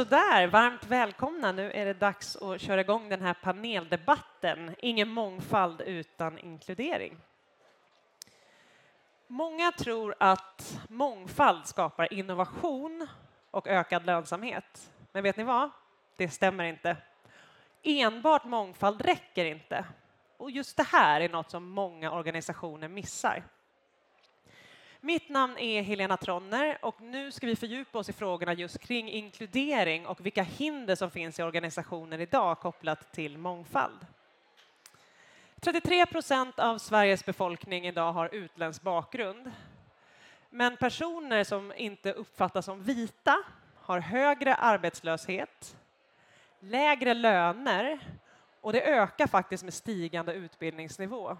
Sådär, varmt välkomna. Nu är det dags att köra igång den här paneldebatten. Ingen mångfald utan inkludering. Många tror att mångfald skapar innovation och ökad lönsamhet. Men vet ni vad? Det stämmer inte. Enbart mångfald räcker inte. Och just det här är något som många organisationer missar. Mitt namn är Helena Tronner och nu ska vi fördjupa oss i frågorna just kring inkludering och vilka hinder som finns i organisationer idag kopplat till mångfald. 33 procent av Sveriges befolkning idag har utländsk bakgrund. Men personer som inte uppfattas som vita har högre arbetslöshet, lägre löner och det ökar faktiskt med stigande utbildningsnivå.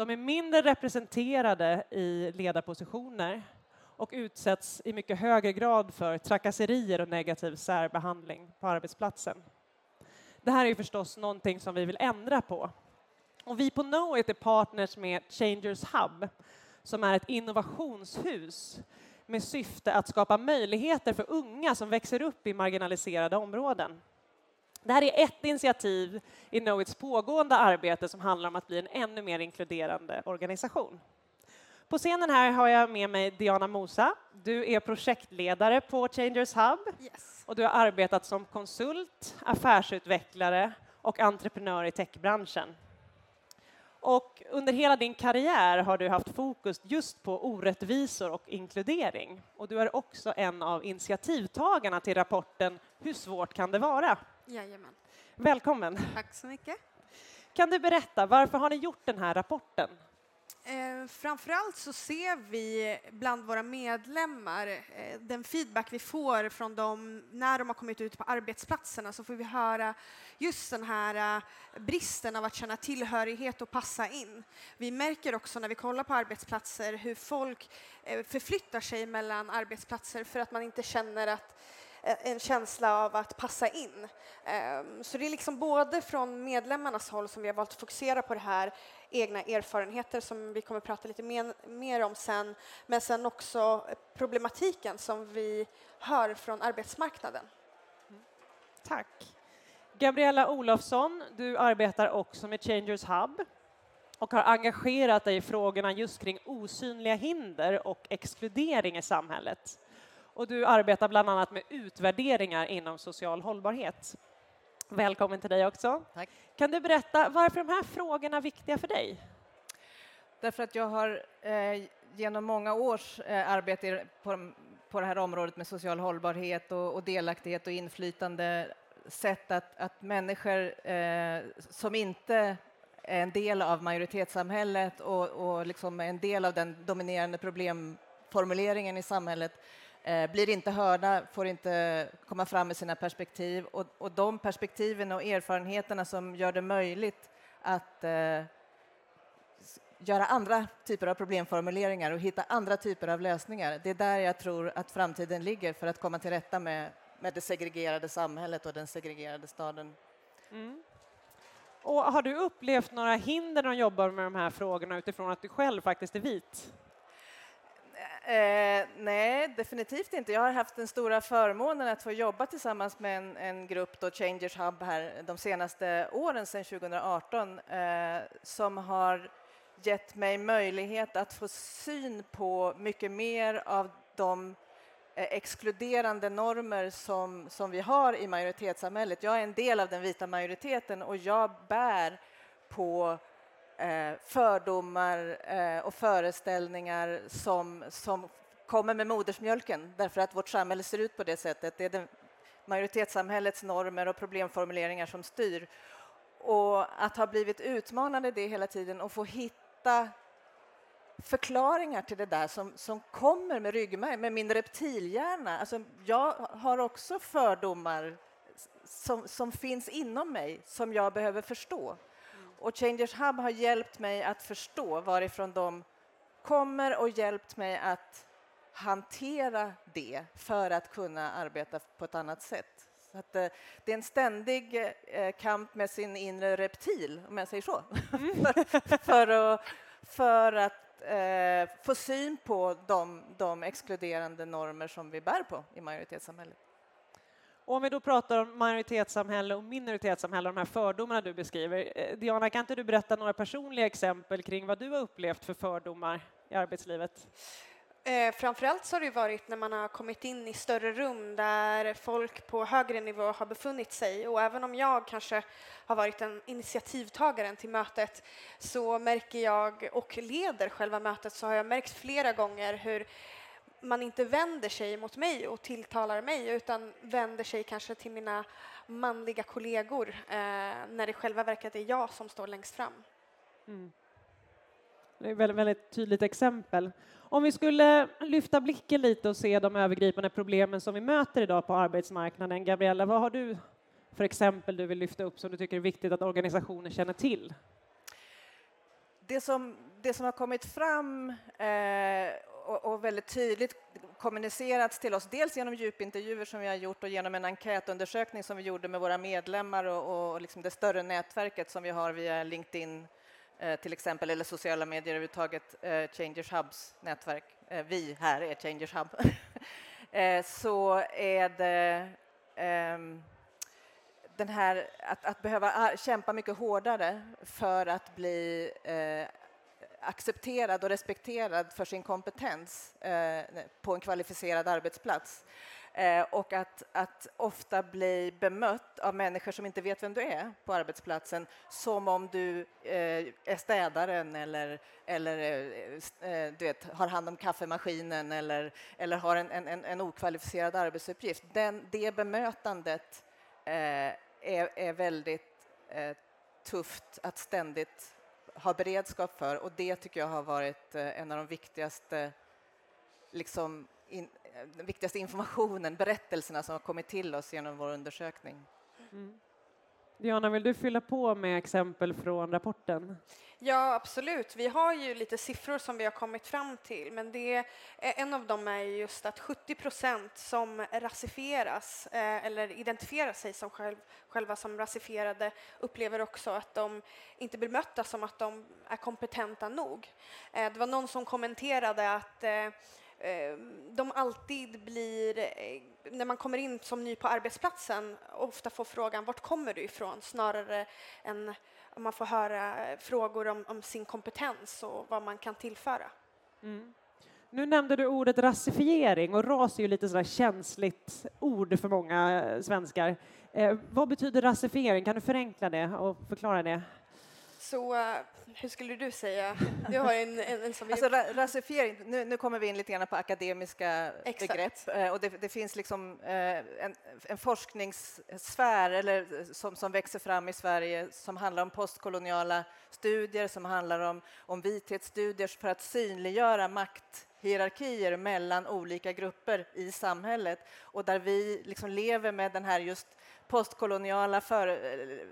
De är mindre representerade i ledarpositioner och utsätts i mycket högre grad för trakasserier och negativ särbehandling på arbetsplatsen. Det här är förstås någonting som vi vill ändra på. Och vi på Knowit är partners med Changers Hub som är ett innovationshus med syfte att skapa möjligheter för unga som växer upp i marginaliserade områden. Det här är ett initiativ i Knowits pågående arbete som handlar om att bli en ännu mer inkluderande organisation. På scenen här har jag med mig Diana Mosa. Du är projektledare på Changers Hub yes. och du har arbetat som konsult, affärsutvecklare och entreprenör i techbranschen. Och under hela din karriär har du haft fokus just på orättvisor och inkludering. Och du är också en av initiativtagarna till rapporten Hur svårt kan det vara? Jajamän. Välkommen. Tack så mycket. Kan du berätta, varför har ni gjort den här rapporten? Eh, framförallt så ser vi bland våra medlemmar eh, den feedback vi får från dem när de har kommit ut på arbetsplatserna så får vi höra just den här eh, bristen av att känna tillhörighet och passa in. Vi märker också när vi kollar på arbetsplatser hur folk eh, förflyttar sig mellan arbetsplatser för att man inte känner att Eh, en känsla av att passa in. Ehm, så det är liksom både från medlemmarnas håll som vi har valt att fokusera på det här, egna erfarenheter som vi kommer att prata lite mer, mer om sen, men sen också problematiken som vi hör från arbetsmarknaden. Tack. Gabriella Olofsson, du arbetar också med Changers Hub och har engagerat dig i frågorna just kring osynliga hinder och exkludering i samhället och du arbetar bland annat med utvärderingar inom social hållbarhet. Välkommen till dig också. Tack. Kan du berätta varför de här frågorna är viktiga för dig? Därför att jag har eh, genom många års eh, arbete på, på det här området med social hållbarhet och, och delaktighet och inflytande sett att, att människor eh, som inte är en del av majoritetssamhället och, och liksom en del av den dominerande problemformuleringen i samhället Eh, blir inte hörda, får inte komma fram med sina perspektiv och, och de perspektiven och erfarenheterna som gör det möjligt att eh, göra andra typer av problemformuleringar och hitta andra typer av lösningar. Det är där jag tror att framtiden ligger för att komma till rätta med, med det segregerade samhället och den segregerade staden. Mm. Och har du upplevt några hinder när du jobbar med de här frågorna utifrån att du själv faktiskt är vit? Eh, nej, definitivt inte. Jag har haft den stora förmånen att få jobba tillsammans med en, en grupp, då Changers Hub, här de senaste åren, sedan 2018, eh, som har gett mig möjlighet att få syn på mycket mer av de eh, exkluderande normer som, som vi har i majoritetssamhället. Jag är en del av den vita majoriteten och jag bär på Eh, Eh, fördomar eh, och föreställningar som, som kommer med modersmjölken därför att vårt samhälle ser ut på det sättet. Det är det majoritetssamhällets normer och problemformuleringar som styr. Och att ha blivit utmanad i det hela tiden och få hitta förklaringar till det där som, som kommer med ryggmärg, med min reptilhjärna. Alltså, jag har också fördomar som, som finns inom mig som jag behöver förstå. Och Changers Hub har hjälpt mig att förstå varifrån de kommer och hjälpt mig att hantera det för att kunna arbeta på ett annat sätt. Så att, eh, det är en ständig eh, kamp med sin inre reptil, om jag säger så, mm. för, för, att, för att eh, få syn på de, de exkluderande normer som vi bär på i majoritetssamhället. Och om vi då pratar om majoritetssamhälle och minoritetssamhälle, de här fördomarna du beskriver. Eh, Diana, kan inte du berätta några personliga exempel kring vad du har upplevt för fördomar i arbetslivet? Eh, framförallt så har det varit när man har kommit in i större rum där folk på högre nivå har befunnit sig och även om jag kanske har varit en initiativtagaren till mötet så märker jag och leder själva mötet så har jag märkt flera gånger hur man inte vänder sig mot mig och tilltalar mig utan vänder sig kanske till mina manliga kollegor eh, när det själva verket är jag som står längst fram. Mm. Det är ett väldigt, väldigt tydligt exempel. Om vi skulle lyfta blicken lite och se de övergripande problemen som vi möter idag på arbetsmarknaden. Gabriella, vad har du för exempel du vill lyfta upp som du tycker är viktigt att organisationer känner till? Det som, det som har kommit fram eh, och, och, väldigt tydligt kommunicerats till oss, dels genom djupintervjuer som vi har gjort och genom en enkätundersökning som vi gjorde med våra medlemmar och, och liksom det större nätverket som vi har via LinkedIn Eh, till exempel, eller sociala medier överhuvudtaget, eh, Changers Hubs nätverk. Eh, vi här är Changers Hub. Eh, så är det ehm, den här att, att, behöva ah, kämpa mycket hårdare för att bli eh, accepterad och respekterad för sin kompetens eh, på en kvalificerad arbetsplats. Eh, och att, att ofta bli bemött av människor som inte vet vem du är på arbetsplatsen som om du eh, är städaren eller, eller eh, du vet, har hand om kaffemaskinen eller, eller har en, en, en okvalificerad arbetsuppgift. Den, det bemötandet eh, är, är väldigt eh, tufft att ständigt ha beredskap för och det tycker jag har varit eh, en av de viktigaste liksom, in, eh, den viktigaste informationen, berättelserna som har kommit till oss genom vår undersökning. Mm. Diana, vill du fylla på med exempel från rapporten? Ja, absolut. Vi har ju lite siffror som vi har kommit fram till, men det, en av dem är just att 70 procent som rasifieras eh, eller identifierar sig som själv, själva som rasifierade upplever också att de inte blir mötta som att de är kompetenta nog. Eh, det var någon som kommenterade att eh, Eh, de alltid blir, eh, när man kommer in som ny på arbetsplatsen, ofta får frågan vart kommer du ifrån snarare än om man får höra frågor om, om, sin kompetens och vad man kan tillföra. Mm. Nu nämnde du ordet rasifiering och ras är ju lite sådär känsligt ord för många svenskar. Eh, vad betyder rasifiering? Kan du förenkla det och förklara det? Så uh, hur skulle du säga? Du har en, en, en som alltså, ra rasifiering, nu, nu, kommer vi in lite grann på akademiska Exakt. begrepp uh, och det, det, finns liksom uh, en, en forskningssfär eller, som, som växer fram i Sverige som handlar om postkoloniala studier, som handlar om, om vithetsstudier för att synliggöra makthierarkier mellan olika grupper i samhället och där vi liksom lever med den här just postkoloniala för, Eh,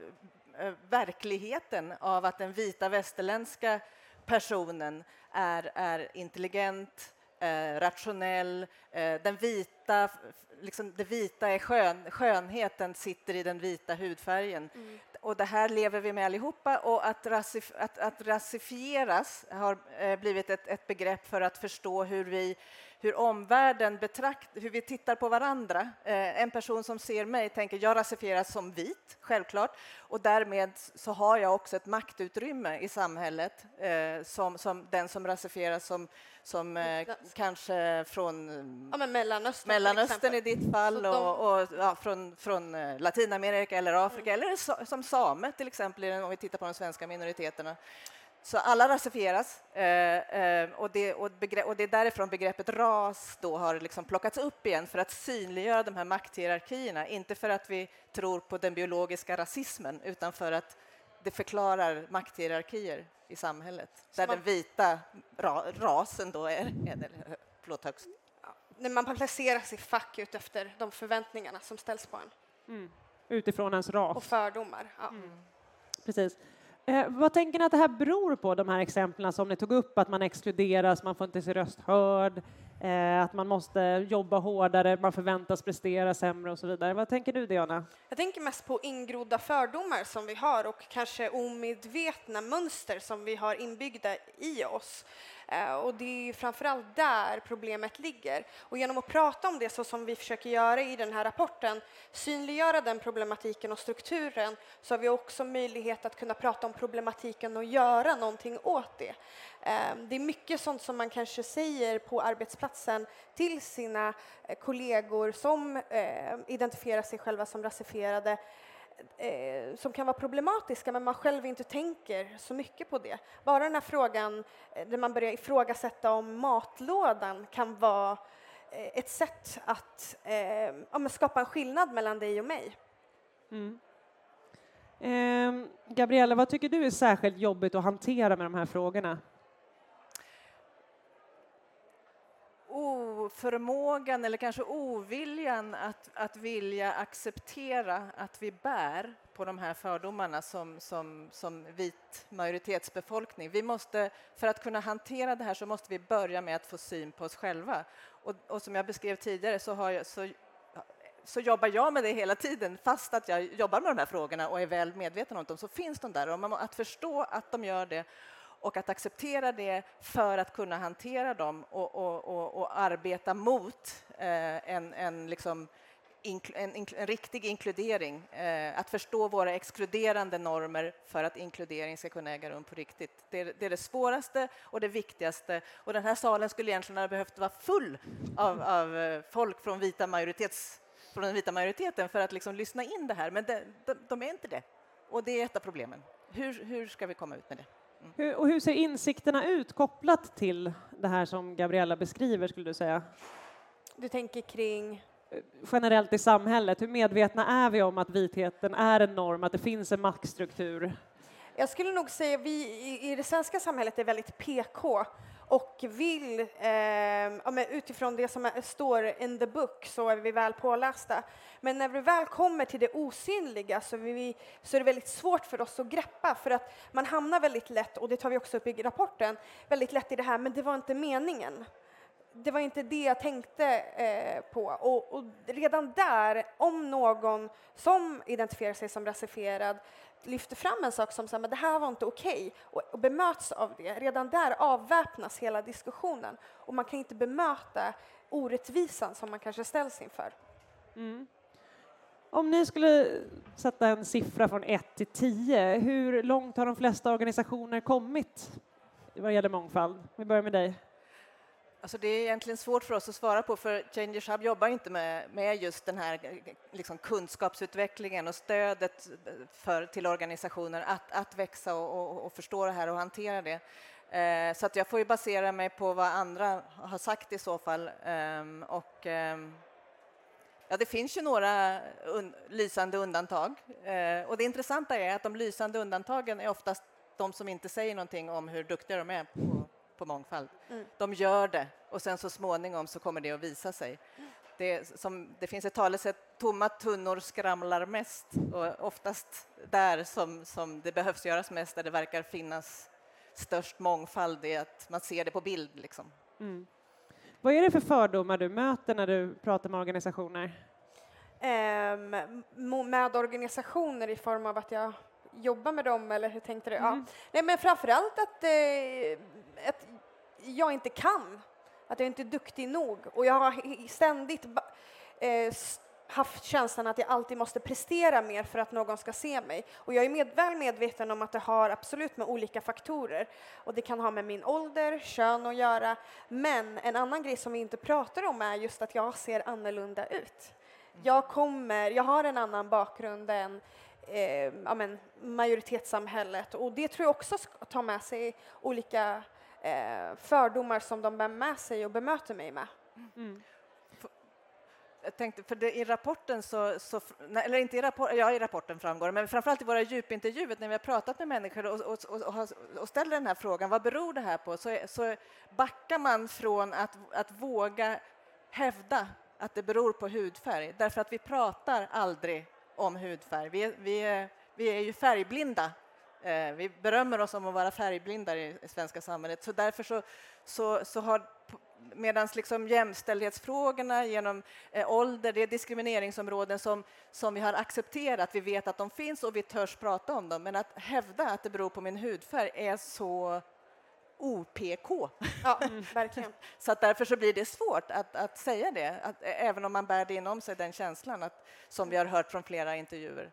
verkligheten av att den vita västerländska personen är, är intelligent, eh, rationell, eh, den vita, liksom det vita är skön, skönheten sitter i den vita hudfärgen. Mm. Och det här lever vi med allihopa och att, rasif att, att rasifieras har eh, blivit ett, ett begrepp för att förstå hur vi hur omvärlden betraktar, hur vi tittar på varandra. Eh, en person som ser mig tänker jag rasifieras som vit, självklart, och därmed så har jag också ett maktutrymme i samhället eh, som, som den som rasifieras som, som eh, kanske från ja, Mellanöstern, Mellanöstern i ditt fall de... och, och ja, från, från eh, Latinamerika eller Afrika mm. eller so, som same till exempel om vi tittar på de svenska minoriteterna. Så alla rasifieras eh, eh, och, det, och, och, det är därifrån begreppet ras då har liksom plockats upp igen för att synliggöra de här makthierarkierna. Inte för att vi tror på den biologiska rasismen utan för att det förklarar makthierarkier i samhället där man, den vita ra, rasen då är, är förlåt, högst. När man placeras i fack ut efter de förväntningarna som ställs på en. Mm. Utifrån ens ras. Och fördomar. Ja. Mm. Precis. Eh, vad tänker ni att det här beror på, de här exemplen som ni tog upp, att man exkluderas, man får inte sin röst hörd, eh, att man måste jobba hårdare, man förväntas prestera sämre och så vidare. Vad tänker du, Diana? Jag tänker mest på ingrodda fördomar som vi har och kanske omedvetna mönster som vi har inbyggda i oss. Eh, och det är framförallt där problemet ligger. Och genom att prata om det så som vi försöker göra i den här rapporten, synliggöra den problematiken och strukturen, så har vi också möjlighet att kunna prata om problematiken och göra någonting åt det. Eh, det är mycket sånt som man kanske säger på arbetsplatsen till sina eh, kollegor som eh, identifierar sig själva som rasifierade eh, som kan vara problematiska men man själv inte tänker så mycket på det. Bara den här frågan eh, där man börjar ifrågasätta om matlådan kan vara eh, ett sätt att eh, ja, skapa en skillnad mellan dig och mig. Mm. Eh, Gabriella, vad tycker du är särskilt jobbigt att hantera med de här frågorna? Oförmågan eller kanske oviljan att, att vilja acceptera att vi bär på de här fördomarna som, som, som vit majoritetsbefolkning. Vi måste, för att kunna hantera det här så måste vi börja med att få syn på oss själva. Och, och som jag beskrev tidigare så, har jag, så, så jobbar jag med det hela tiden. Fast att jag jobbar med de här frågorna och är väl medveten om dem så finns de där. Och att förstå att de gör det och att acceptera det för att kunna hantera dem och, och, och, och arbeta mot eh, en, en, liksom, inkl, en, en, riktig inkludering. Eh, att förstå våra exkluderande normer för att inkludering ska kunna äga rum på riktigt. Det är, det är det svåraste och det viktigaste. Och den här salen skulle egentligen ha behövt vara full av, av eh, folk från, vita majoritets, från den vita majoriteten för att liksom lyssna in det här, men de, de, de är inte det. Och det är ett av problemen. Hur, hur ska vi komma ut med det? Hur, och hur ser insikterna ut kopplat till det här som Gabriella beskriver, skulle du säga? Du tänker kring? Generellt i samhället, hur medvetna är vi om att vitheten är en norm, att det finns en maktstruktur? Jag skulle nog säga att vi i det svenska samhället är väldigt PK och vill, eh, ja, utifrån det som står in the book, så är vi väl pålästa. Men när vi väl kommer till det osynliga så vi, så är det väldigt svårt för oss att greppa, för att man hamnar väldigt lätt, och det tar vi också upp i rapporten, väldigt lätt i det här, men det var inte meningen det var inte det jag tänkte eh, på. Och, och, redan där, om någon som identifierar sig som rasifierad lyfter fram en sak som att det här var inte okej okay, och, och bemöts av det, redan där avväpnas hela diskussionen och man kan inte bemöta orättvisan som man kanske ställs inför. Mm. Om ni skulle sätta en siffra från 1 till 10, hur långt har de flesta organisationer kommit vad gäller mångfald? Vi börjar med dig. Alltså det är egentligen svårt för oss att svara på, för Changers Hub jobbar inte med, med just den här liksom kunskapsutvecklingen och stödet för, till organisationer att, att växa och, och, och förstå det här och hantera det. Eh, så att jag får ju basera mig på vad andra har sagt i så fall. Eh, och, eh, ja, det finns ju några un lysande undantag. Eh, och det intressanta är att de lysande undantagen är oftast de som inte säger någonting om hur duktiga de är på på mångfald. Mm. De gör det och sen så småningom så kommer det att visa sig. Det, som, det finns ett talesätt, tomma tunnor skramlar mest och oftast där som, som det behövs göras mest, där det verkar finnas störst mångfald, är att man ser det på bild. Liksom. Mm. Vad är det för fördomar du möter när du pratar med organisationer? Um, med organisationer i form av att jag jobba med dem, eller hur tänkte du? Mm. Ja. Nej, men framförallt att, eh, att jag inte kan, att jag inte är duktig nog. Och jag har ständigt eh, haft känslan att jag alltid måste prestera mer för att någon ska se mig. Och jag är med, väl medveten om att det har absolut med olika faktorer. Och det kan ha med min ålder, kön att göra. Men en annan grej som vi inte pratar om är just att jag ser annorlunda ut. Jag, kommer, jag har en annan bakgrund än eh, ja, men, majoritetssamhället. Och det tror jag också tar med sig olika eh, fördomar som de bär med sig och bemöter mig med. Mm. Jag tänkte, för det, i rapporten så, så eller inte i, rapport, ja, i rapporten framgår men framförallt i våra djupintervjuer när vi har pratat med människor och, och, och, och ställer den här frågan, vad beror det här på? Så, så backar man från att, att våga hävda att det beror på hudfärg, därför att vi pratar aldrig om hudfärg. Vi är, vi vi är ju färgblinda. Eh, vi berömmer oss om att vara färgblinda i det svenska samhället. Så därför så, så, så har Medan liksom jämställdhetsfrågorna genom eh, ålder, det är diskrimineringsområden som, som vi har accepterat, vi vet att de finns och vi törs prata om dem. Men att hävda att det beror på min hudfärg är så OPK. Ja, verkligen. Så att därför så blir det svårt att, att säga det, att, även om man bär det inom sig, den känslan, att, som vi har hört från flera intervjuer.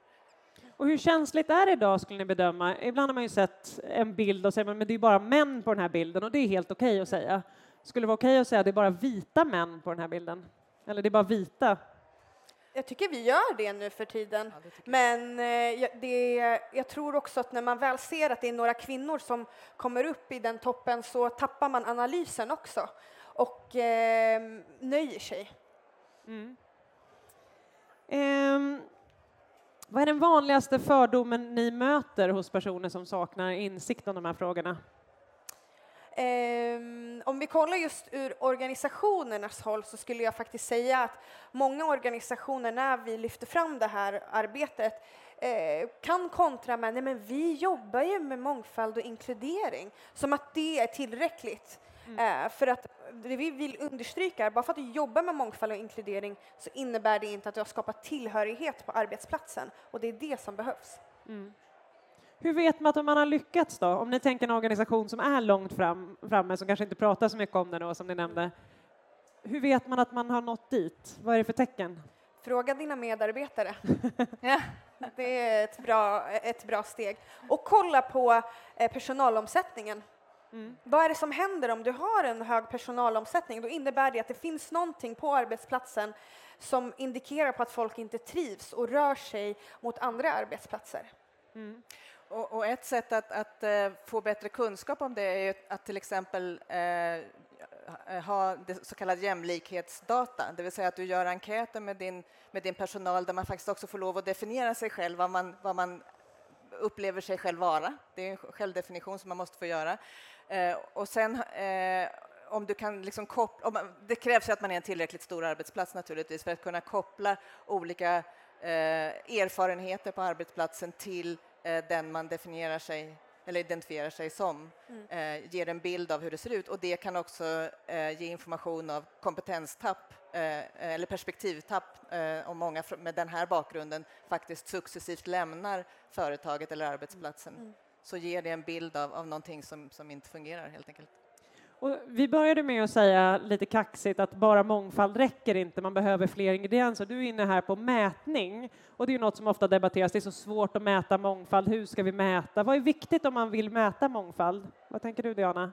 Och hur känsligt är det idag skulle ni bedöma? Ibland har man ju sett en bild och säger men det är bara män på den här bilden och det är helt okej okay att säga. Skulle det vara okej okay att säga att det är bara vita män på den här bilden? Eller det är bara vita? Jag tycker vi gör det nu för tiden. Ja, Men eh, det, jag tror också att när man väl ser att det är några kvinnor som kommer upp i den toppen så tappar man analysen också och eh, nöjer sig. Mm. Um, vad är den vanligaste fördomen ni möter hos personer som saknar insikt om de här frågorna? Um, om vi kollar just ur organisationernas håll så skulle jag faktiskt säga att många organisationer när vi lyfter fram det här arbetet eh, kan kontra med nej men vi jobbar ju med mångfald och inkludering, som att det är tillräckligt. Mm. Eh, för att det vi vill understryka är bara för att du jobbar med mångfald och inkludering så innebär det inte att du har skapat tillhörighet på arbetsplatsen och det är det som behövs. Mm. Hur vet man att man har lyckats då? Om ni tänker en organisation som är långt fram, framme, som kanske inte pratar så mycket om det då, som ni nämnde. Hur vet man att man har nått dit? Vad är det för tecken? Fråga dina medarbetare. det är ett bra, ett bra steg. Och kolla på eh, personalomsättningen. Mm. Vad är det som händer om du har en hög personalomsättning? Då innebär det att det finns någonting på arbetsplatsen som indikerar på att folk inte trivs och rör sig mot andra arbetsplatser. Mm. Och, och, ett sätt att, att uh, få bättre kunskap om det är att till exempel uh, ha det så kallad jämlikhetsdata, det vill säga att du gör enkäter med din, med din personal där man faktiskt också får lov att definiera sig själv, vad man, vad man upplever sig själv vara. Det är en självdefinition som man måste få göra. Uh, och sen om du kan liksom koppla, man, det krävs ju att man är en tillräckligt stor arbetsplats naturligtvis för att kunna koppla olika erfarenheter på arbetsplatsen till Eh, den man definierar sig eller identifierar sig som mm. eh, ger en bild av hur det ser ut och det kan också eh, ge information av kompetenstapp eh, eller perspektivtapp eh, om många med den här bakgrunden faktiskt successivt lämnar företaget eller arbetsplatsen. Mm. Så ger det en bild av, av någonting som, som inte fungerar helt enkelt. Och vi började med att säga lite kaxigt att bara mångfald räcker inte, man behöver fler ingredienser. Du är inne här på mätning och det är något som ofta debatteras. Det är så svårt att mäta mångfald. Hur ska vi mäta? Vad är viktigt om man vill mäta mångfald? Vad tänker du, Diana?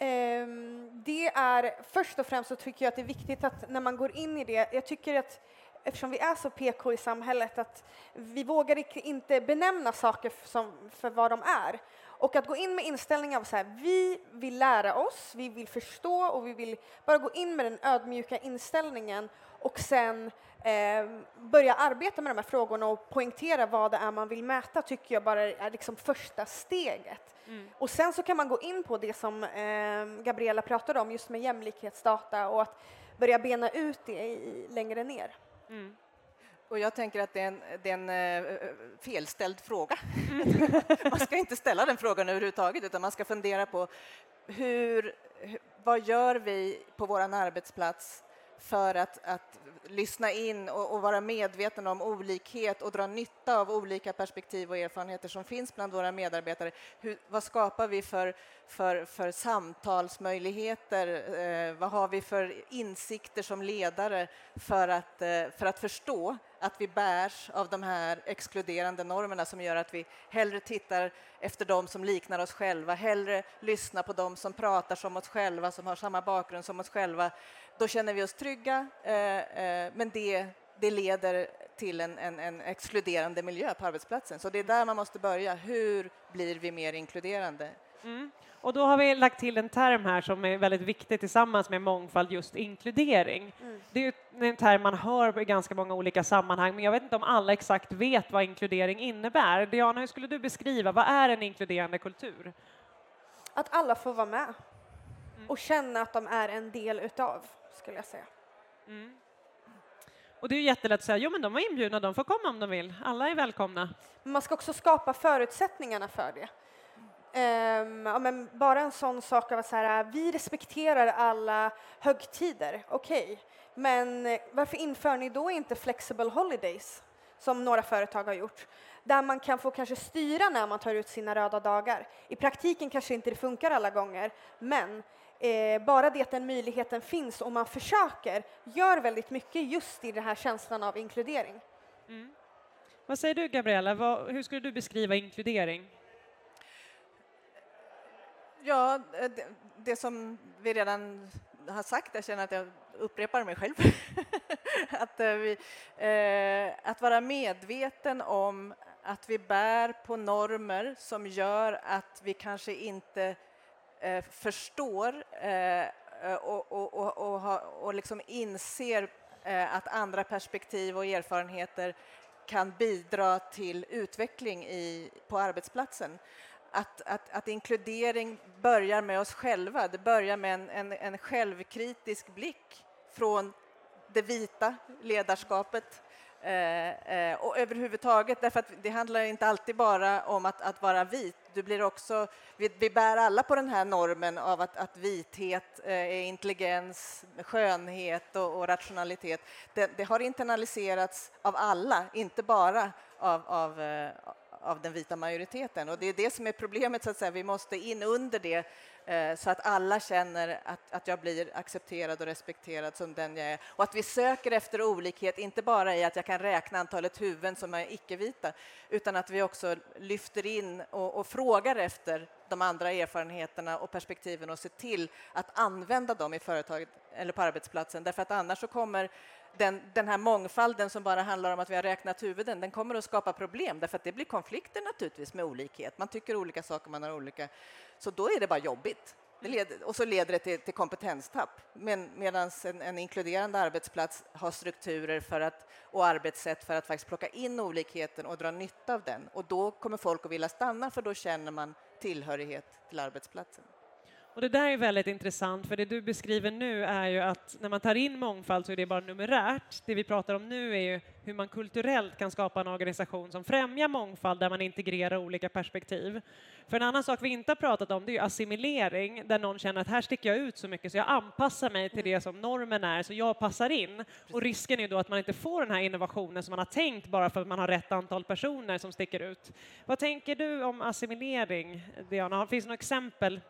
Um, det är först och främst så tycker jag att det är viktigt att när man går in i det, jag tycker att eftersom vi är så PK i samhället att vi vågar inte benämna saker som, för vad de är. Och att gå in med inställningen av så här, vi vill lära oss, vi vill förstå och vi vill bara gå in med den ödmjuka inställningen och sen eh, börja arbeta med de här frågorna och poängtera vad det är man vill mäta tycker jag bara är liksom första steget. Mm. Och sen så kan man gå in på det som eh, Gabriella pratade om just med jämlikhetsdata och att börja bena ut det i, längre ner. Mm. Och jag tänker att det är en, det är en uh, felställd fråga. man ska inte ställa den frågan överhuvudtaget, utan man ska fundera på hur, vad gör vi på vår arbetsplats för att, att lyssna in och, och, vara medveten om olikhet och dra nytta av olika perspektiv och erfarenheter som finns bland våra medarbetare. Hur, vad skapar vi för, för, för samtalsmöjligheter? Eh, vad har vi för insikter som ledare för att, eh, för att förstå att vi bärs av de här exkluderande normerna som gör att vi hellre tittar efter dem som liknar oss själva, hellre lyssnar på dem som pratar som oss själva, som har samma bakgrund som oss själva. Då känner vi oss trygga, eh, eh, men det, det leder till en, en, en, exkluderande miljö på arbetsplatsen. Så det är där man måste börja. Hur blir vi mer inkluderande? Mm. Och då har vi lagt till en term här som är väldigt viktig tillsammans med mångfald, just inkludering. Mm. Det är en term man hör i ganska många olika sammanhang, men jag vet inte om alla exakt vet vad inkludering innebär. Diana, hur skulle du beskriva, vad är en inkluderande kultur? Att alla får vara med mm. och känna att de är en del utav, skulle jag säga. Mm. Och det är jättelätt att säga, jo men de var inbjudna, de får komma om de vill. Alla är välkomna. Man ska också skapa förutsättningarna för det. Um, ja, men bara en sån sak av att så här, vi respekterar alla högtider, okej, okay. men varför inför ni då inte flexible holidays som några företag har gjort? där man kan få kanske styra när man tar ut sina röda dagar. I praktiken kanske inte det funkar alla gånger, men eh, bara det att den möjligheten finns och man försöker gör väldigt mycket just i den här känslan av inkludering. Mm. Vad säger du, Gabriella? Vad, hur skulle du beskriva inkludering? Ja, det, det, som vi redan har sagt, jag känner att jag upprepar mig själv, att, eh, vi, eh, att vara medveten om att vi bär på normer som gör att vi kanske inte eh, förstår eh, eh, och, och, och, och, och liksom inser eh, att andra perspektiv och erfarenheter kan bidra till utveckling i, på arbetsplatsen. Att, att, att, inkludering börjar med oss själva. Det börjar med en, en, en självkritisk blick från det vita ledarskapet Eh, eh, och överhuvudtaget, därför att det handlar inte alltid bara om att, att vara vit. Du blir också, vi, vi, bär alla på den här normen av att, att vithet eh, är intelligens, skönhet och, och rationalitet. Det, det, har internaliserats av alla, inte bara av, av, av den vita majoriteten. Och det är det som är problemet, så att säga. vi måste in under det Eh, så att alla känner att, att jag blir accepterad och respekterad som den jag är. Och att vi söker efter olikhet, inte bara i att jag kan räkna antalet huvuden som är icke-vita, utan att vi också lyfter in och, och frågar efter de andra erfarenheterna och perspektiven och ser till att använda dem i företaget eller på arbetsplatsen. Därför att annars så kommer den, den, här mångfalden som bara handlar om att vi har räknat huvuden, den kommer att skapa problem därför att det blir konflikter naturligtvis med olikhet. Man tycker olika saker, man har olika så då är det bara jobbigt. Det leder, och så leder det till, till kompetenstapp. Men, Medan en, en, inkluderande arbetsplats har strukturer för att, och arbetssätt för att faktiskt plocka in olikheten och dra nytta av den. Och då kommer folk att vilja stanna för då känner man tillhörighet till arbetsplatsen. Och det där är väldigt intressant, för det du beskriver nu är ju att när man tar in mångfald så är det bara numerärt. Det vi pratar om nu är ju hur man kulturellt kan skapa en organisation som främjar mångfald där man integrerar olika perspektiv. För en annan sak vi inte har pratat om det är ju assimilering, där någon känner att här sticker jag ut så mycket så jag anpassar mig till det som normen är, så jag passar in. Och risken är då att man inte får den här innovationen som man har tänkt bara för att man har rätt antal personer som sticker ut. Vad tänker du om assimilering, Diana? Finns det några exempel?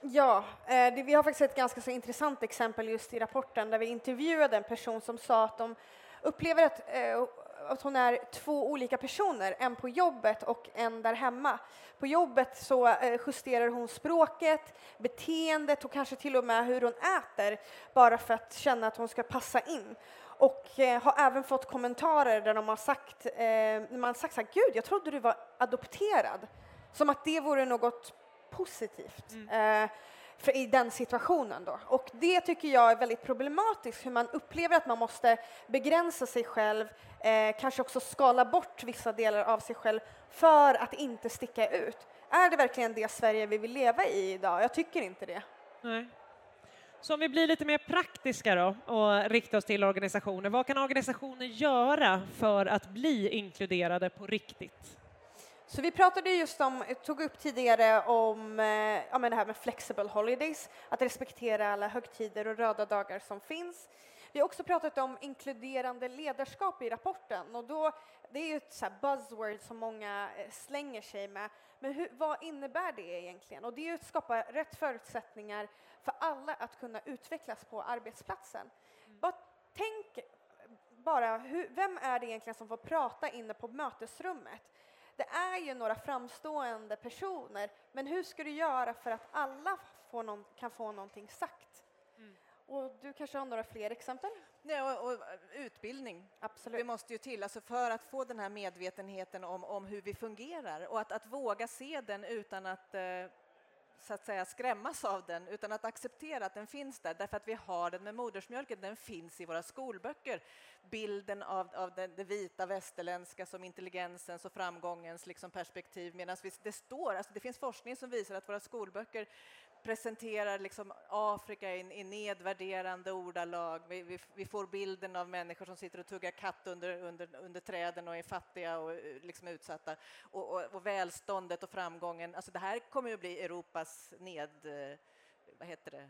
Ja, eh, det, vi har faktiskt ett ganska så intressant exempel just i rapporten där vi intervjuade en person som sa att de upplever att, eh, att hon är två olika personer, en på jobbet och en där hemma. På jobbet så eh, justerar hon språket, beteendet och kanske till och med hur hon äter bara för att känna att hon ska passa in. Och eh, har även fått kommentarer där de har sagt, eh, man har sagt så här, gud, jag trodde du var adopterad. Som att det vore något positivt. Mm. Eh, för i den situationen då. Och det tycker jag är väldigt problematiskt, hur man upplever att man måste begränsa sig själv, eh, kanske också skala bort vissa delar av sig själv för att inte sticka ut. Är det verkligen det Sverige vi vill leva i idag? Jag tycker inte det. Nej. Så om vi blir lite mer praktiska då och riktar oss till organisationer, vad kan organisationer göra för att bli inkluderade på riktigt? Så vi pratade just om, tog upp tidigare om eh, ja, men det här med flexible holidays, att respektera alla högtider och röda dagar som finns. Vi har också pratat om inkluderande ledarskap i rapporten och då, det är ju ett så buzzword som många eh, slänger sig med. Men hur, vad innebär det egentligen? Och det är ju att skapa rätt förutsättningar för alla att kunna utvecklas på arbetsplatsen. Mm. Bara tänk bara, hur, vem är det egentligen som får prata inne på mötesrummet? Det är ju några framstående personer, men hur ska du göra för att alla någon, kan få någonting sagt? Mm. Och du kanske har några fler exempel? Ja, och, och, utbildning. Absolut. Det måste ju till, alltså för att få den här medvetenheten om, om hur vi fungerar och att, att våga se den utan att eh, så att säga skrämmas av den utan att acceptera att den finns där därför att vi har den med modersmjölken, den finns i våra skolböcker. Bilden av, av det, det vita västerländska som intelligensens och framgångens liksom perspektiv medan det står, alltså det finns forskning som visar att våra skolböcker presenterar liksom Afrika i, i nedvärderande ordalag. Vi, vi, vi, får bilden av människor som sitter och tuggar katt under, under, under träden och är fattiga och eh, liksom utsatta. Och, och, och välståndet och framgången. Alltså det här kommer att bli Europas ned eh, vad heter det,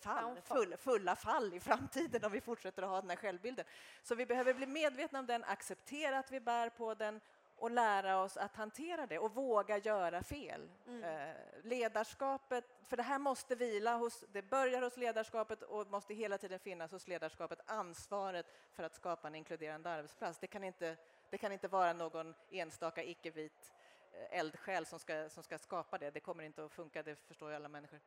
fall, full, fulla fall i framtiden om vi fortsätter att ha den här självbilden. Så vi behöver bli medvetna om den, acceptera att vi bär på den och lära oss att hantera det och våga göra fel. Mm. Eh, ledarskapet, för det här måste vila hos, det börjar hos ledarskapet och måste hela tiden finnas hos ledarskapet, ansvaret för att skapa en inkluderande arbetsplats. Det kan inte, det kan inte vara någon enstaka icke-vit eh, eldsjäl som ska, som ska skapa det. Det kommer inte att funka, det förstår ju alla människor.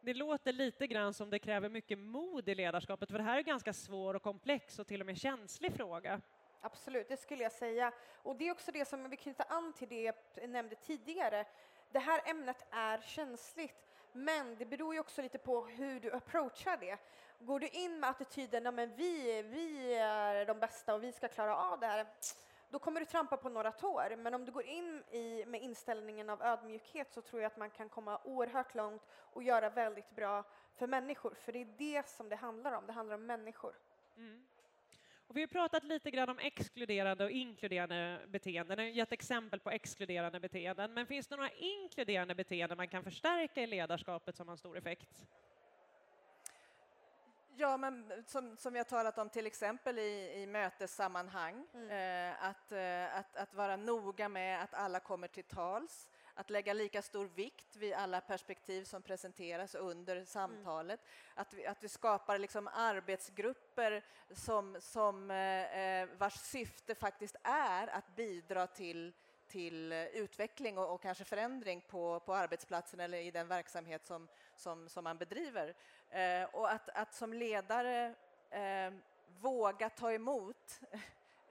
Det låter lite grann som det kräver mycket mod i ledarskapet, för det här är ganska svår och komplex och till och med känslig fråga. Absolut, det skulle jag säga. Och det är också det som vi knyter an till det jag nämnde tidigare. Det här ämnet är känsligt, men det beror ju också lite på hur du approachar det. Går du in med attityden att vi, vi är de bästa och vi ska klara av det här, då kommer du trampa på några tår. Men om du går in i, med inställningen av ödmjukhet så tror jag att man kan komma oerhört långt och göra väldigt bra för människor, för det är det som det handlar om. Det handlar om människor. Mm. Och vi har pratat lite grann om exkluderande och inkluderande beteenden. Jag har gett exempel på exkluderande beteenden. Men finns det några inkluderande beteenden man kan förstärka i ledarskapet som har stor effekt? Ja, men som, som vi har talat om till exempel i, i mötessammanhang, mm. eh, att, eh, att, att vara noga med att alla kommer till tals, att lägga lika stor vikt vid alla perspektiv som presenteras under samtalet, mm. att, vi, att vi skapar liksom arbetsgrupper som, som, eh, eh vars syfte faktiskt är att bidra till till utveckling och, och, kanske förändring på, på arbetsplatsen eller i den verksamhet som, som, som man bedriver. Eh, och att, att som ledare eh, våga ta emot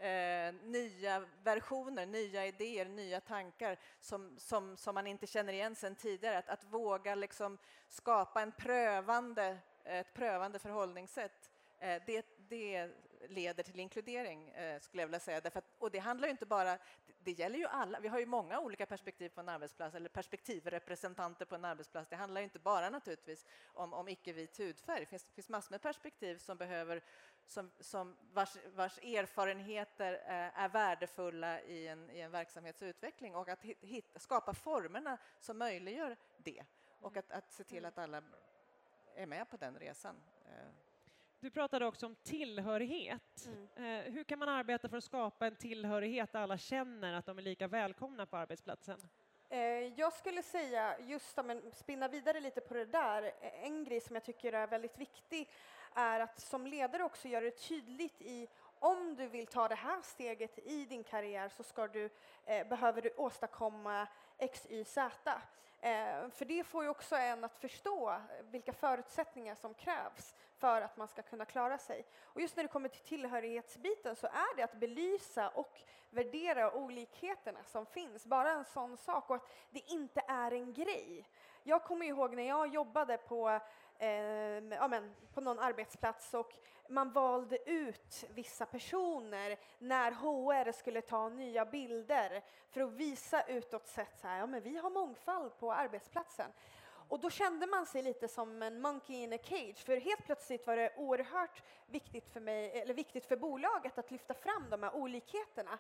eh, nya versioner, nya idéer, nya tankar som, som, som man inte känner igen sen tidigare. Att, att våga liksom skapa en prövande, ett prövande förhållningssätt eh, det, det, leder till inkludering, eh, skulle jag vilja säga. Att, och det handlar ju inte bara... Det gäller ju alla. Vi har ju många olika perspektiv på en arbetsplats, eller perspektivrepresentanter på en arbetsplats. Det handlar inte bara naturligtvis om, om icke-vit hudfärg. Det finns, finns massor med perspektiv som behöver, som, som vars, vars erfarenheter eh, är värdefulla i en, i en verksamhetsutveckling och att hitta, skapa formerna som möjliggör det och att, att se till att alla är med på den resan. Du pratade också om tillhörighet. Mm. Eh, hur kan man arbeta för att skapa en tillhörighet där alla känner att de är lika välkomna på arbetsplatsen? Eh, jag skulle säga, just om spinna vidare lite på det där, en grej som jag tycker är väldigt viktig är att som ledare också göra det tydligt i om du vill ta det här steget i din karriär så ska du, eh, behöver du åstadkomma X, Y, Z. Eh, för det får ju också en att förstå vilka förutsättningar som krävs för att man ska kunna klara sig. Och just när det kommer till tillhörighetsbiten så är det att belysa och värdera olikheterna som finns. Bara en sån sak och att det inte är en grej. Jag kommer ihåg när jag jobbade på eh, ja, men, på någon arbetsplats och man valde ut vissa personer när HR skulle ta nya bilder för att visa utåt sett så här, ja men vi har mångfald på arbetsplatsen. Och då kände man sig lite som en monkey in a cage, för helt plötsligt var det oerhört viktigt för mig, eller viktigt för bolaget att lyfta fram de här olikheterna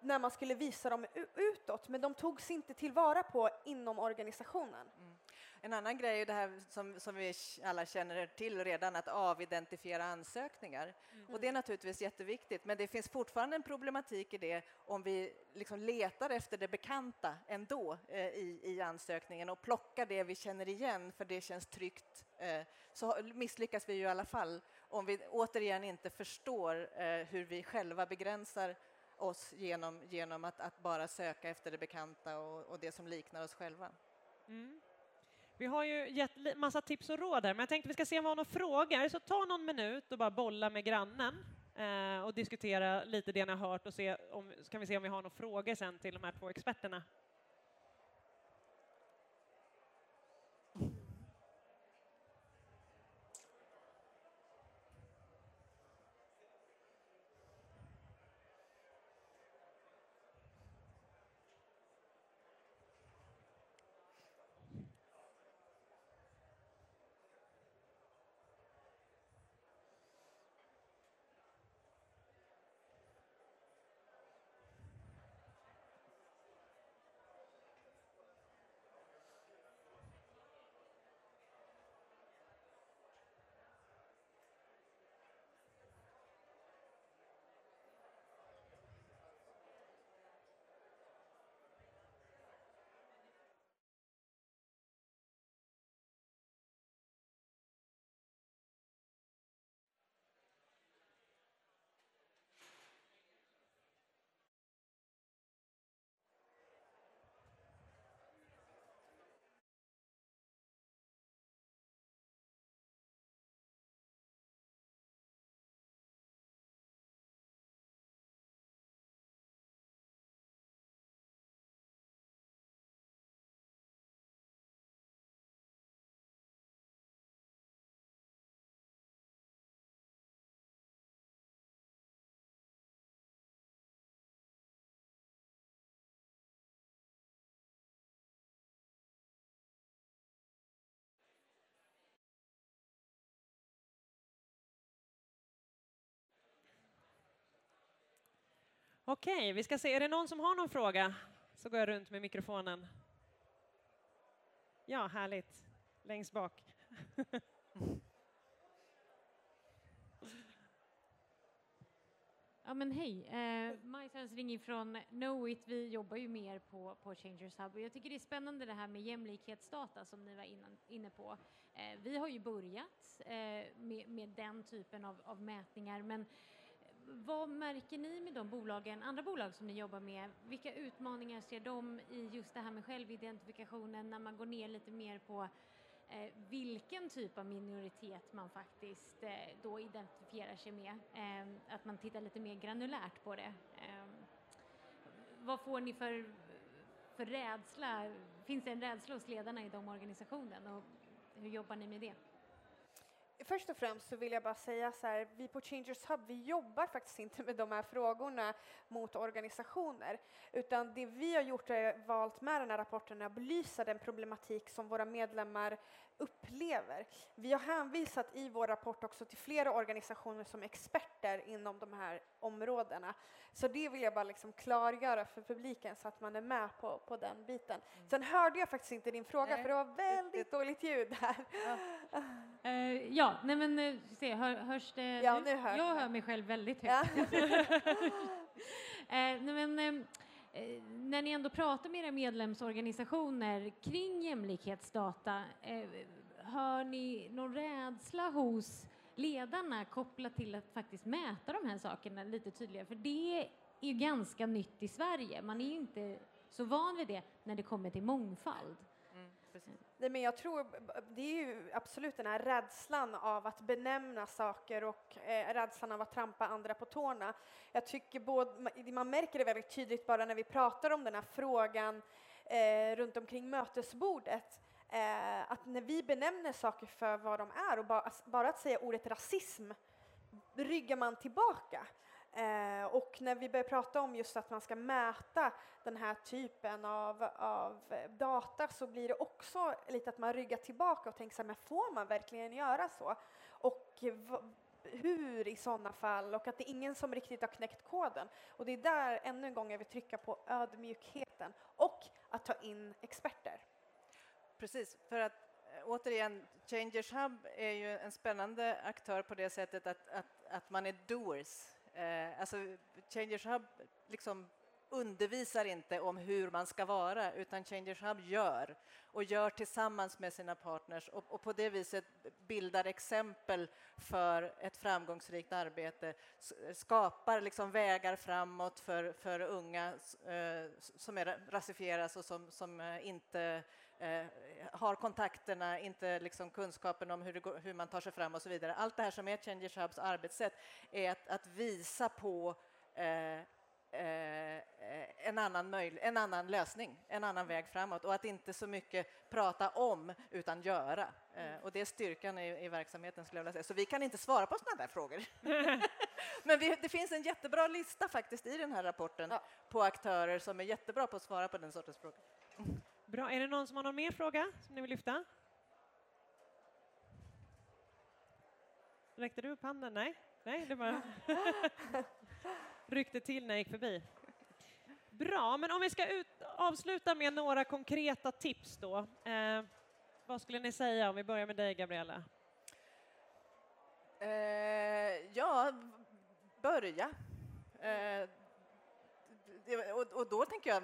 när man skulle visa dem utåt, men de togs inte tillvara på inom organisationen. Mm. En annan grej är det här som, som vi alla känner till redan, att avidentifiera ansökningar. Mm. Och det är naturligtvis jätteviktigt, men det finns fortfarande en problematik i det om vi liksom letar efter det bekanta ändå eh, i, i ansökningen och plockar det vi känner igen för det känns tryggt, eh, så misslyckas vi ju i alla fall om vi återigen inte förstår eh, hur vi själva begränsar oss genom, genom att, att, bara söka efter det bekanta och, och det som liknar oss själva. Mm. Vi har ju gett massa tips och råd här, men jag tänkte vi ska se om vi har några frågor. Så ta någon minut och bara bolla med grannen eh, och diskutera lite det ni har hört och se om, så kan vi se om vi har några frågor sen till de här två experterna. Okej, vi ska se. Är det någon som har någon fråga så går jag runt med mikrofonen. Ja, härligt. Längst bak. Ja men hej, eh, Majs ringer från Knowit. Vi jobbar ju mer på, på Changers Hub och jag tycker det är spännande det här med jämlikhetsdata som ni var innan, inne på. Eh, vi har ju börjat eh, med, med den typen av, av mätningar men vad märker ni med de bolagen, andra bolag som ni jobbar med? Vilka utmaningar ser de i just det här med självidentifikationen när man går ner lite mer på eh, vilken typ av minoritet man faktiskt eh, då identifierar sig med. Eh, att man tittar lite mer granulärt på det. Eh, vad får ni för, för rädsla? Finns det en rädsla hos ledarna i de organisationerna och hur jobbar ni med det? Först och främst så vill jag bara säga så här, vi på Changers Hub, vi jobbar faktiskt inte med de här frågorna mot organisationer, utan det vi har gjort är valt med den här rapporten att belysa den problematik som våra medlemmar upplever. Vi har hänvisat i vår rapport också till flera organisationer som experter inom de här områdena. Så det vill jag bara liksom klargöra för publiken så att man är med på, på den biten. Mm. Sen hörde jag faktiskt inte din fråga Nej. för det var väldigt dåligt ljud här. Ja, uh, ja nej men uh, se, hör, hörs det ja, nu? Hör jag hör mig själv väldigt högt. Ja. uh, nej, men, Eh, när ni ändå pratar med era medlemsorganisationer kring jämlikhetsdata, eh, hör ni någon rädsla hos ledarna kopplat till att faktiskt mäta de här sakerna lite tydligare? För det är ju ganska nytt i Sverige. Man är ju inte så van vid det när det kommer till mångfald. Mm, Nej, men jag tror det är ju absolut den här rädslan av att benämna saker och eh, rädslan av att trampa andra på tårna. Jag tycker både, man märker det väldigt tydligt bara när vi pratar om den här frågan eh, runt omkring mötesbordet. Eh, att när vi benämner saker för vad de är och bara, bara att säga ordet rasism ryggar man tillbaka. Eh, och när vi börjar prata om just att man ska mäta den här typen av, av data så blir det också lite att man ryggar tillbaka och tänker så här, men får man verkligen göra så? Och hur i sådana fall och att det är ingen som riktigt har knäckt koden. Och det är där ännu en gång jag vill trycka på ödmjukheten och att ta in experter. Precis, för att eh, återigen, Changers Hub är ju en spännande aktör på det sättet att, att, att man är doers Eh, alltså, Changers Hub liksom undervisar inte om hur man ska vara, utan Changers Hub gör och gör tillsammans med sina partners och, och, på det viset bildar exempel för ett framgångsrikt arbete, skapar liksom vägar framåt för, för unga eh, som är rasifieras och som, som eh, inte eh, har kontakterna, inte liksom kunskapen om hur, går, hur, man tar sig fram och så vidare. Allt det här som är Changers Hubs arbetssätt är att, att visa på eh, Eh, en, annan en annan lösning, en annan väg framåt och att inte så mycket prata om utan göra. Eh, och det är styrkan i, i verksamheten skulle jag vilja säga. Så vi kan inte svara på sådana där frågor. Men vi, det finns en jättebra lista faktiskt i den här rapporten ja. på aktörer som är jättebra på att svara på den sortens frågor. Bra. Är det någon som har någon mer fråga som ni vill lyfta? Räckte du upp handen? Nej, Nej det bara ryckte till när jag gick förbi. Bra, men om vi ska ut, avsluta med några konkreta tips då. Eh, vad skulle ni säga om vi börjar med dig, Gabriella? Eh, ja, börja. Eh, och, och, då tänker jag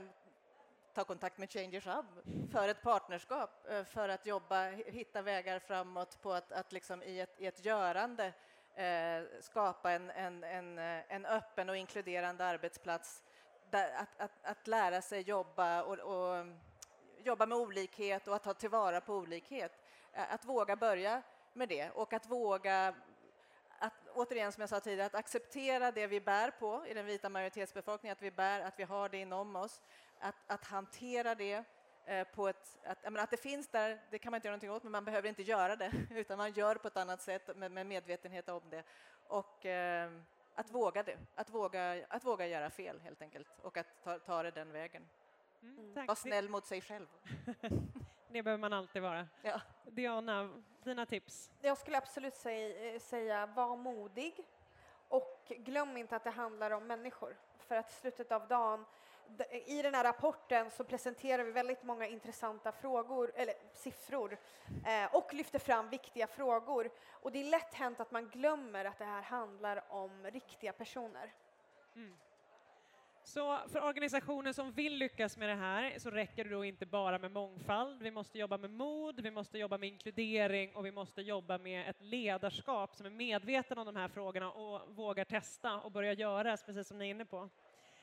ta kontakt med Changers Hub för ett partnerskap, eh, för att jobba, hitta vägar framåt på att, att liksom i, ett, i ett görande eh, skapa en, en, en, eh, en öppen och inkluderande arbetsplats där, att, att, att lära sig jobba och, och jobba med olikhet och att ta tillvara på olikhet. Eh, att våga börja med det och att våga återigen, som jag sa tidigare, att acceptera det vi bär på i den vita majoritetsbefolkningen, att vi bär, att vi har det inom oss, att, att hantera det eh, på ett... Att, menar, att det finns där, det kan man inte göra någonting åt, men man behöver inte göra det, utan man gör på ett annat sätt med, med medvetenhet om det. Och eh, att våga det, att våga, att våga göra fel helt enkelt och att ta, ta det den vägen. Mm. Var snäll mot sig själv. Det behöver man alltid vara. Ja. Diana, dina tips? Jag skulle absolut säga, säga var modig Och glöm inte att det handlar om människor. För att i slutet av dagen, d- i den här rapporten så presenterar vi väldigt många intressanta frågor, eller siffror, eh, och lyfter fram viktiga frågor. Och det är lätt hänt att man glömmer att det här handlar om riktiga personer. Så för organisationer som vill lyckas med det här så räcker det då inte bara med mångfald. Vi måste jobba med mod, vi måste jobba med inkludering och vi måste jobba med ett ledarskap som är medveten om de här frågorna och vågar testa och börja göra, precis som ni är inne på.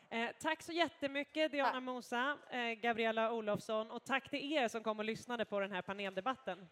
Eh, tack så jättemycket Diana. Mosa, eh, Gabriella Olofsson och tack till er som kom och lyssnade på den här paneldebatten.